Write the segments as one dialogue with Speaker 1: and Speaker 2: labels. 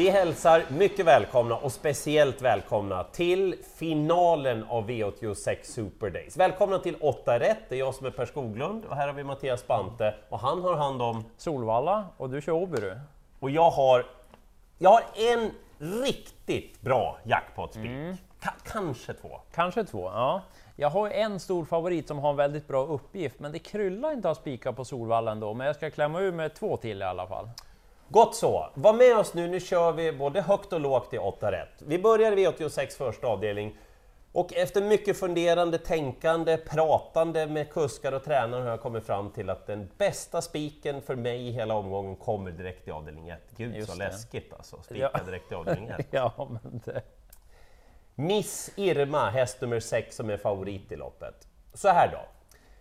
Speaker 1: Vi hälsar mycket välkomna och speciellt välkomna till finalen av V86 Super Days. Välkomna till 8 rätt, det är jag som är Per Skoglund och här har vi Mattias Bante och han har hand om...
Speaker 2: Solvalla och du kör Åby du.
Speaker 1: Och jag har, jag har en riktigt bra jackpot-spik. Mm. Ka kanske två.
Speaker 2: Kanske två, ja. Jag har en stor favorit som har en väldigt bra uppgift, men det kryllar inte av spikar på Solvalla ändå. Men jag ska klämma ur med två till i alla fall.
Speaker 1: Gott så! Var med oss nu, nu kör vi både högt och lågt i 8 rätt. Vi börjar i V86 första avdelning och efter mycket funderande, tänkande, pratande med kuskar och tränare har jag kommit fram till att den bästa spiken för mig i hela omgången kommer direkt i avdelning 1. Gud Just så det. läskigt alltså, spika ja. direkt i avdelning 1.
Speaker 2: ja, men det...
Speaker 1: Miss Irma, häst nummer 6 som är favorit i loppet. Så här då,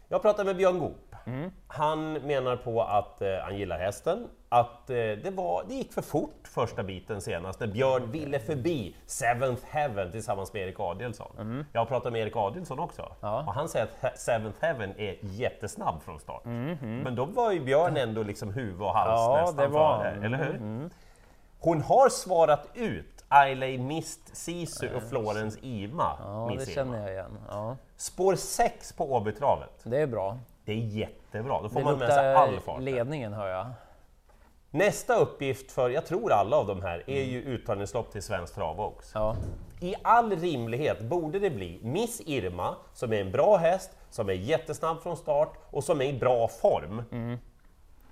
Speaker 1: jag pratade med Björn Goop. Mm. Han menar på att eh, han gillar hästen, att eh, det, var, det gick för fort första biten senast när Björn ville förbi Seventh Heaven tillsammans med Erik Adielsson. Mm. Jag har pratat med Erik Adielsson också ja. och han säger att Seventh Heaven är jättesnabb från start. Mm. Men då var ju Björn ändå liksom huvud och hals ja, nästan det var... före, eller hur? Mm. Hon har svarat ut Ailey Mist Sisu och Florens Ima.
Speaker 2: Ja, det känner jag igen. Ja.
Speaker 1: Spår 6 på Åbytravet.
Speaker 2: Det är bra.
Speaker 1: Det är jättebra, då får det man med sig all fart.
Speaker 2: ledningen hör jag.
Speaker 1: Nästa uppgift för, jag tror alla av de här, är ju uttagningslopp till Svensk Travbox. Ja. I all rimlighet borde det bli Miss Irma, som är en bra häst, som är jättesnabb från start och som är i bra form. Mm.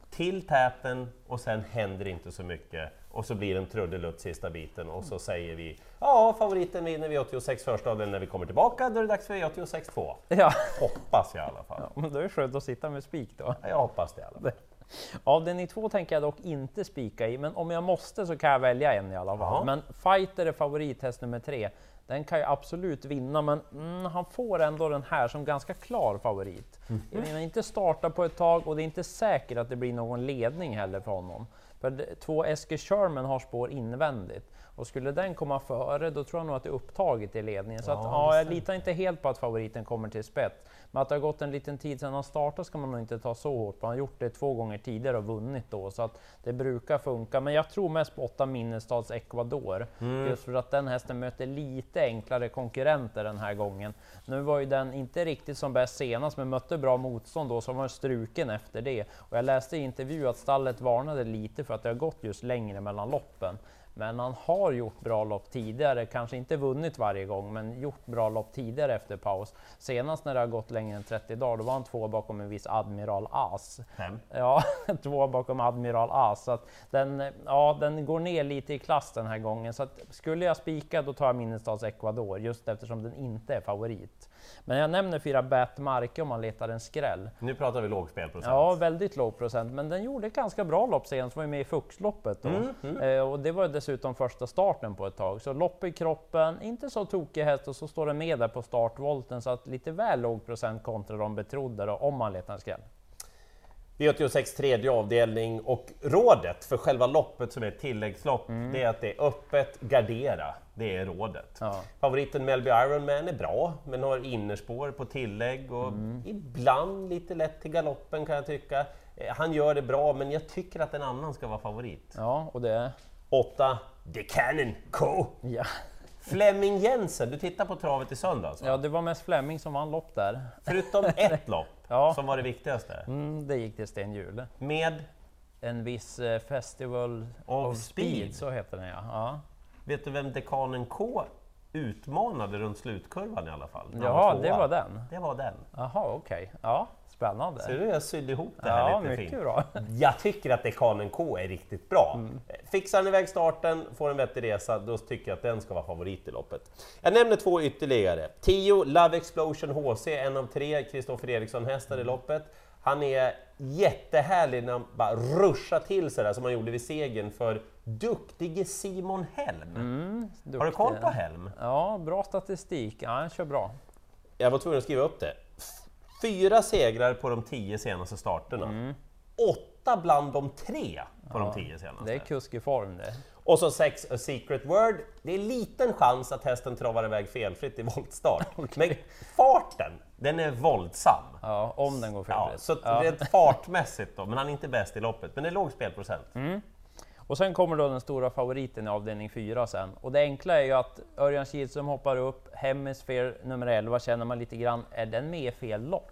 Speaker 1: Till täten och sen händer inte så mycket och så blir det en trudelutt sista biten och så säger vi ja, favoriten vinner V86 första avdelningen när vi kommer tillbaka, då är det dags för V86 2. Ja. Hoppas jag i alla fall.
Speaker 2: Ja, men då är det skönt att sitta med spik då.
Speaker 1: Ja, jag hoppas det i alla fall.
Speaker 2: Avdelning två tänker jag dock inte spika i, men om jag måste så kan jag välja en i alla fall. Ja. Men Fighter är favorithäst nummer tre. Den kan ju absolut vinna, men mm, han får ändå den här som ganska klar favorit. Mm. Menar, inte starta på ett tag och det är inte säkert att det blir någon ledning heller för honom. För två Esker Sherman har spår invändigt och skulle den komma före, då tror jag nog att det är upptaget i ledningen. Så ja, att, ja, jag litar inte helt på att favoriten kommer till spets. Men att det har gått en liten tid sedan han startade ska man nog inte ta så hårt på. Han har gjort det två gånger tidigare och vunnit då, så att det brukar funka. Men jag tror mest på 8 Minnestads Ecuador, mm. just för att den hästen möter lite enklare konkurrenter den här gången. Nu var ju den inte riktigt som bäst senast, men mötte bra motstånd då, så var struken efter det. Och jag läste i intervju att stallet varnade lite för att det har gått just längre mellan loppen. Men han har gjort bra lopp tidigare, kanske inte vunnit varje gång, men gjort bra lopp tidigare efter paus. Senast när det har gått längre än 30 dagar, då var han två bakom en viss Admiral As.
Speaker 1: Fem?
Speaker 2: Ja, två bakom Admiral As. Så den, ja, den går ner lite i klass den här gången. Så skulle jag spika, då tar jag Minnestads Ecuador, just eftersom den inte är favorit. Men jag nämner fyra Bat Marke om man letar en skräll.
Speaker 1: Nu pratar vi låg spelprocent.
Speaker 2: Ja, väldigt låg procent, men den gjorde ett ganska bra lopp senast, var ju med i Fuxloppet. Mm, mm. Eh, och det var dessutom första starten på ett tag. Så lopp i kroppen, inte så tokig häst och så står den med där på startvolten, så att lite väl låg procent kontra de betrodda då, om man letar en skräll.
Speaker 1: V86 tredje avdelning och rådet för själva loppet som är ett tilläggslopp, mm. det är att det är öppet, gardera. Det är rådet. Ja. Favoriten Melby Ironman är bra, men har innerspår på tillägg och mm. ibland lite lätt till galoppen kan jag tycka. Eh, han gör det bra, men jag tycker att en annan ska vara favorit.
Speaker 2: Ja, och det är?
Speaker 1: 8, The Cannon Co.
Speaker 2: Ja.
Speaker 1: Flemming Jensen, du tittar på travet i söndags?
Speaker 2: Va? Ja, det var mest Flemming som vann lopp där.
Speaker 1: Förutom ett lopp, ja. som var det viktigaste?
Speaker 2: Mm, det gick till Sten Hjul.
Speaker 1: Med?
Speaker 2: En viss eh, Festival of, of speed. speed. så heter den ja. ja.
Speaker 1: Vet du vem dekanen K utmanade runt slutkurvan i alla fall?
Speaker 2: Ja, det var den?
Speaker 1: Det var den.
Speaker 2: Jaha, okej. Okay. Ja, spännande.
Speaker 1: Ser du, jag sydde ihop det här
Speaker 2: ja,
Speaker 1: lite
Speaker 2: mycket fint. Bra.
Speaker 1: Jag tycker att dekanen K är riktigt bra. Mm. Fixar han iväg starten, får en vettig resa, då tycker jag att den ska vara favorit i loppet. Jag nämner två ytterligare. 10 Love Explosion HC, en av tre Kristoffer Eriksson-hästar i loppet. Han är jättehärlig när han bara ruschar till sig där som han gjorde vid segern för duktige Simon Helm. Mm, Har du koll på Helm?
Speaker 2: Ja, bra statistik. Ja, han kör bra.
Speaker 1: Jag var tvungen att skriva upp det. Fyra segrar på de tio senaste starterna. Mm. Åtta bland de tre på ja, de tio senaste.
Speaker 2: Det är kusk i form det.
Speaker 1: Och så sex A Secret Word. Det är liten chans att hästen travar iväg felfritt i voltstart. okay. Men farten, den är våldsam.
Speaker 2: Ja, om den går felfritt.
Speaker 1: Ja, så ja. rent fartmässigt då, men han är inte bäst i loppet. Men det är låg spelprocent. Mm.
Speaker 2: Och sen kommer då den stora favoriten i avdelning 4 sen. Och det enkla är ju att Örjan Kihlström hoppar upp, Hemisphere nummer 11 känner man lite grann, är den med i fel lopp?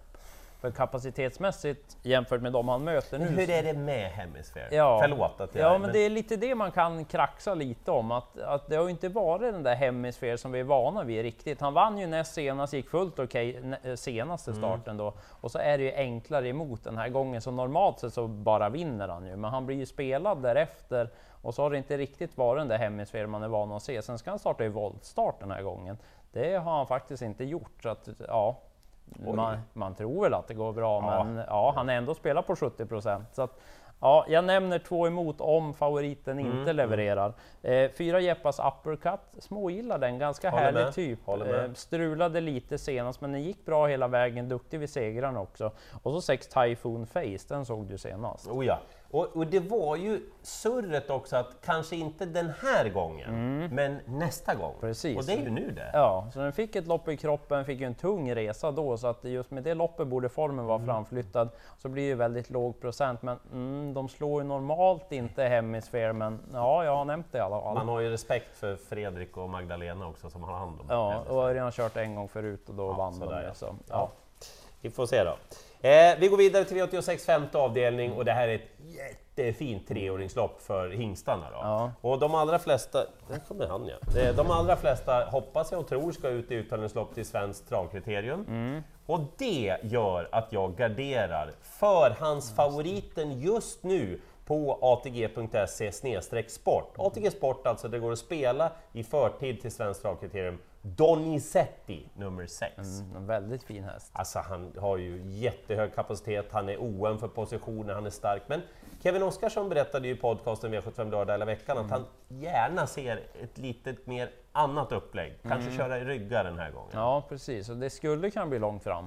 Speaker 2: För kapacitetsmässigt jämfört med de han möter nu...
Speaker 1: Hur är det med Hemisphere?
Speaker 2: Ja.
Speaker 1: Förlåt att jag...
Speaker 2: Ja, men det är lite det man kan kraxa lite om, att, att det har ju inte varit den där Hemisphere som vi är vana vid riktigt. Han vann ju näst senast, gick fullt okej okay, eh, senaste
Speaker 1: Mm.
Speaker 2: starten då, och så är det ju enklare emot den här gången, så normalt sett så bara vinner han ju, men han blir ju spelad därefter, och så har det inte riktigt varit den där Hemisphere man är van att se. Sen ska han starta i voltstart den här gången. Det har han faktiskt inte gjort, så att ja, man, man, tror väl att det går bra,
Speaker 1: Ja.
Speaker 2: men ja, han är ändå spelat på 70 procent. Så att, ja, jag nämner två emot om favoriten
Speaker 1: Mm,
Speaker 2: inte levererar. Eh, fyra Jeppas uppercut, smågillar den, ganska
Speaker 1: Håller
Speaker 2: härlig
Speaker 1: med,
Speaker 2: typ. Eh, strulade lite senast, men den gick bra hela vägen, duktig vid segrarna också. Och så sex Typhoon Face, den såg du senast.
Speaker 1: Oh ja. Och, och det var ju surret också att kanske inte den här gången, men nästa gång.
Speaker 2: Mm. Precis.
Speaker 1: Och det är ju nu det.
Speaker 2: Ja, så den fick ett lopp i kroppen, fick ju en tung resa då, så att just med det loppet borde formen vara
Speaker 1: Mm.
Speaker 2: framflyttad. Så blir det ju väldigt låg procent, men mm, de slår ju normalt inte Hemisphere, men ja, jag har nämnt det i alla fall.
Speaker 1: Man har ju respekt för Fredrik och Magdalena också som har hand om
Speaker 2: Ja,
Speaker 1: Hemisphere.
Speaker 2: och Örjan har kört en gång förut och då vann de det.
Speaker 1: ja.
Speaker 2: Så,
Speaker 1: Ja.
Speaker 2: ja.
Speaker 1: Vi får se då. Eh, vi går vidare till V86 femte avdelning och det här är ett jättefint treåringslopp för hingstarna. Då.
Speaker 2: Ja.
Speaker 1: Och de allra flesta, där kommer han ja. Det- De allra flesta hoppas jag och tror ska ut i uttagningslopp till Svenskt travkriterium. Och det gör att jag garderar förhandsfavoriten just nu på atg.se sport. ATG Sport alltså, det går att spela i förtid till Svenskt travkriterium. Donizetti nummer 6.
Speaker 2: Mm, en väldigt fin häst.
Speaker 1: Alltså han har ju jättehög kapacitet, han är oen för positioner, han är stark. Men Kevin Oskarsson berättade ju i podcasten V75 lördag hela veckan att han gärna ser ett litet mer annat upplägg. Kanske köra i ryggar den här gången. Ja,
Speaker 2: Ja, precis. Och det skulle kunna bli långt fram.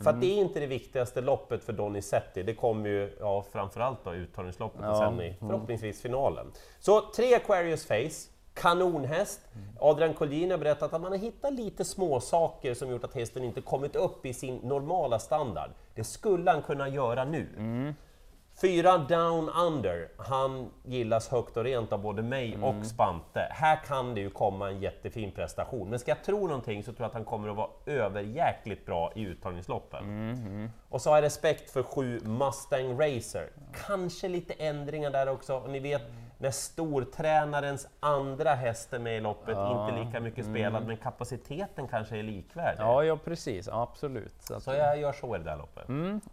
Speaker 1: för att det är inte det viktigaste loppet för Donizetti. Det kommer ju ja, framförallt då uttagningsloppet och
Speaker 2: Ja.
Speaker 1: sen i förhoppningsvis finalen. Så tre Aquarius Face, kanonhäst. Adrian Collin har berättat att man har hittat lite små saker som gjort att hästen inte kommit upp i sin normala standard. Det skulle han kunna göra nu. Fyra Down Under, han gillas högt och rent av både mig och Spante. Här kan det ju komma en jättefin prestation, men ska jag tro någonting så tror jag att han kommer att vara överjäkligt bra i uttagningsloppen. Och så har jag respekt för sju Mustang Racer. Kanske lite ändringar där också. Och ni vet, när stortränarens andra häst är med i loppet, inte lika mycket spelad, men kapaciteten kanske är likvärdig.
Speaker 2: Ja, ja precis. Absolut. Så
Speaker 1: Så jag gör så i det där loppet.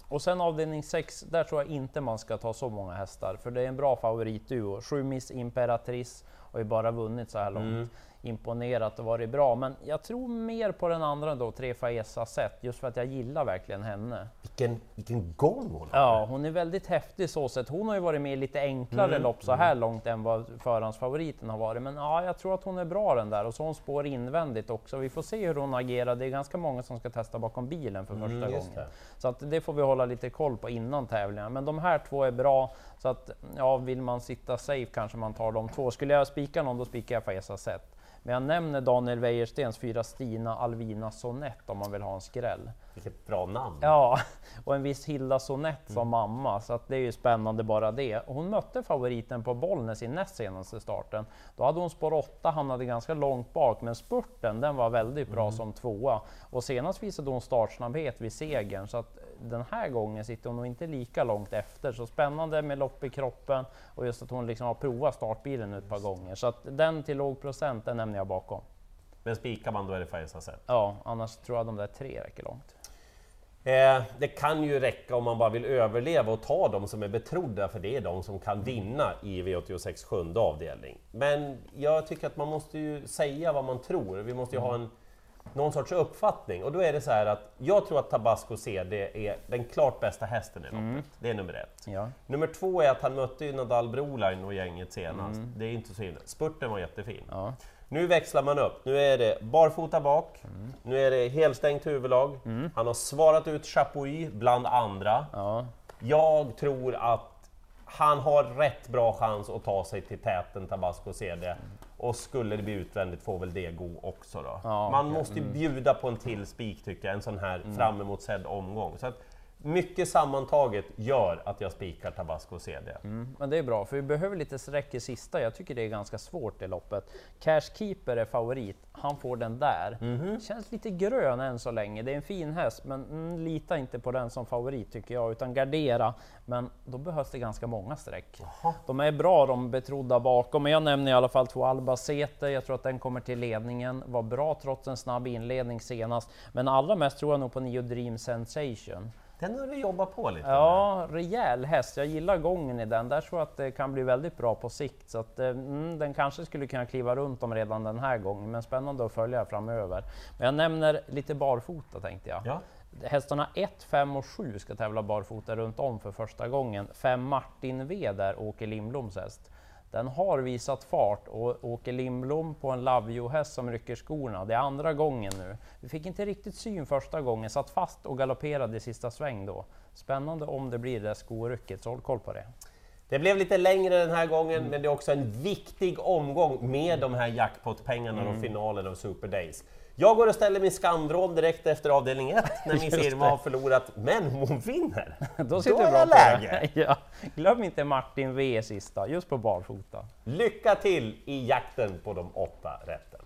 Speaker 2: Och sen avdelning 6, där tror jag inte man ska ta så många hästar, för det är en bra favoritduo. Sju Miss Imperatrice har ju bara vunnit så här långt. Imponerat och varit bra, men jag tror mer på den andra då, Tre Faesa Set, just för att jag gillar verkligen henne.
Speaker 1: Vilken, vilken gång hon har!
Speaker 2: Ja, hon är väldigt häftig så sett. Hon har ju varit med i lite enklare lopp så här långt än vad förhandsfavoriten har varit. Men ja, jag tror att hon är bra den där och så hon spår invändigt också. Vi får se hur hon agerar. Det är ganska många som ska testa bakom bilen för första
Speaker 1: Mm,
Speaker 2: gången.
Speaker 1: det.
Speaker 2: Så att det får vi hålla lite koll på innan tävlingen. Men de här två är bra. Så att ja, vill man sitta safe kanske man tar de två. Skulle jag spika någon, då spikar jag Faesa Set. Men jag nämner Daniel Wäjerstens fyra Stina Alvina Sonett om man vill ha en skräll.
Speaker 1: Vilket bra namn!
Speaker 2: Ja, och en viss Hilda Sonett som
Speaker 1: Mm.
Speaker 2: mamma, så att det är ju spännande bara det. Hon mötte favoriten på Bollnäs i näst senaste starten. Då hade hon spår 8, hamnade ganska långt bak, men spurten den var väldigt bra
Speaker 1: Mm.
Speaker 2: som tvåa. Och senast visade hon startsnabbhet vid segern, så att den här gången sitter hon nog inte lika långt efter. Så spännande med lopp i kroppen och just att hon liksom har provat startbilen ett par gånger. Så att den till låg procent, den nämner jag bakom.
Speaker 1: Men spikar man då är det Färjestad sett.
Speaker 2: Ja, annars tror jag de där tre räcker långt.
Speaker 1: Eh, det kan ju räcka om man bara vill överleva och ta de som är betrodda, för det är de som kan vinna i V86 sjunde avdelning. Men jag tycker att man måste ju säga vad man tror, vi måste ju ha en, någon sorts uppfattning. Och då är det så här att jag tror att Tabasco CD är den klart bästa hästen i loppet. Det är nummer ett.
Speaker 2: Ja.
Speaker 1: Nummer två är att han mötte ju Nadal Broline och gänget senast. Det är inte så himla... Spurten var jättefin.
Speaker 2: Ja.
Speaker 1: Nu växlar man upp. Nu är det barfota bak, nu är det helstängt huvudlag. Han har svarat ut Chapuis bland andra.
Speaker 2: Ja.
Speaker 1: Jag tror att han har rätt bra chans att ta sig till täten Tabasco CD. Och skulle det bli utvändigt får väl det gå också då.
Speaker 2: Ja,
Speaker 1: Man
Speaker 2: okej.
Speaker 1: måste ju bjuda på en till spik tycker jag, en sån här fram emot sedd omgång. Så att mycket sammantaget gör att jag spikar Tabasco CD.
Speaker 2: Mm, men det är bra, för vi behöver lite sträck i sista. Jag tycker det är ganska svårt i loppet. Cashkeeper är favorit, han får den där.
Speaker 1: Mhm.
Speaker 2: Känns lite grön än så länge. Det är en fin häst, men mm, lita inte på den som favorit tycker jag, utan gardera. Men då behövs det ganska många streck. De är bra de betrodda bakom, men jag nämner i alla fall två Albacete. Jag tror att den kommer till ledningen. Var bra trots en snabb inledning senast, men allra mest tror jag nog på Neo Dream Sensation.
Speaker 1: Den har du jobbat på lite
Speaker 2: Ja, rejäl häst. Jag gillar gången i den. Där tror jag att det kan bli väldigt bra på sikt. Så att, eh, mm, den kanske skulle kunna kliva runt om redan den här gången, men spännande att följa framöver. Men jag nämner lite barfota tänkte jag.
Speaker 1: Ja.
Speaker 2: Hästarna 1, 5 och 7 ska tävla barfota runt om för första gången. 5 Martin V där, Åke Lindbloms häst. Den har visat fart och Åke Lindblom på en Lavio-häst som rycker skorna. Det är andra gången nu. Vi fick inte riktigt syn första gången, satt fast och galopperade i sista sväng då. Spännande om det blir det skorycket, så håll koll på det.
Speaker 1: Det blev lite längre den här gången, men det är också en viktig omgång med de här jackpot-pengarna
Speaker 2: Mm.
Speaker 1: och finalen av Super Days. Jag går och ställer min skandrån direkt efter avdelning 1 när min firma har förlorat, men hon vinner!
Speaker 2: Då sitter
Speaker 1: Då är
Speaker 2: det.
Speaker 1: läge!
Speaker 2: Ja. Glöm inte Martin V sista, just på barfota.
Speaker 1: Lycka till i jakten på de åtta rätten!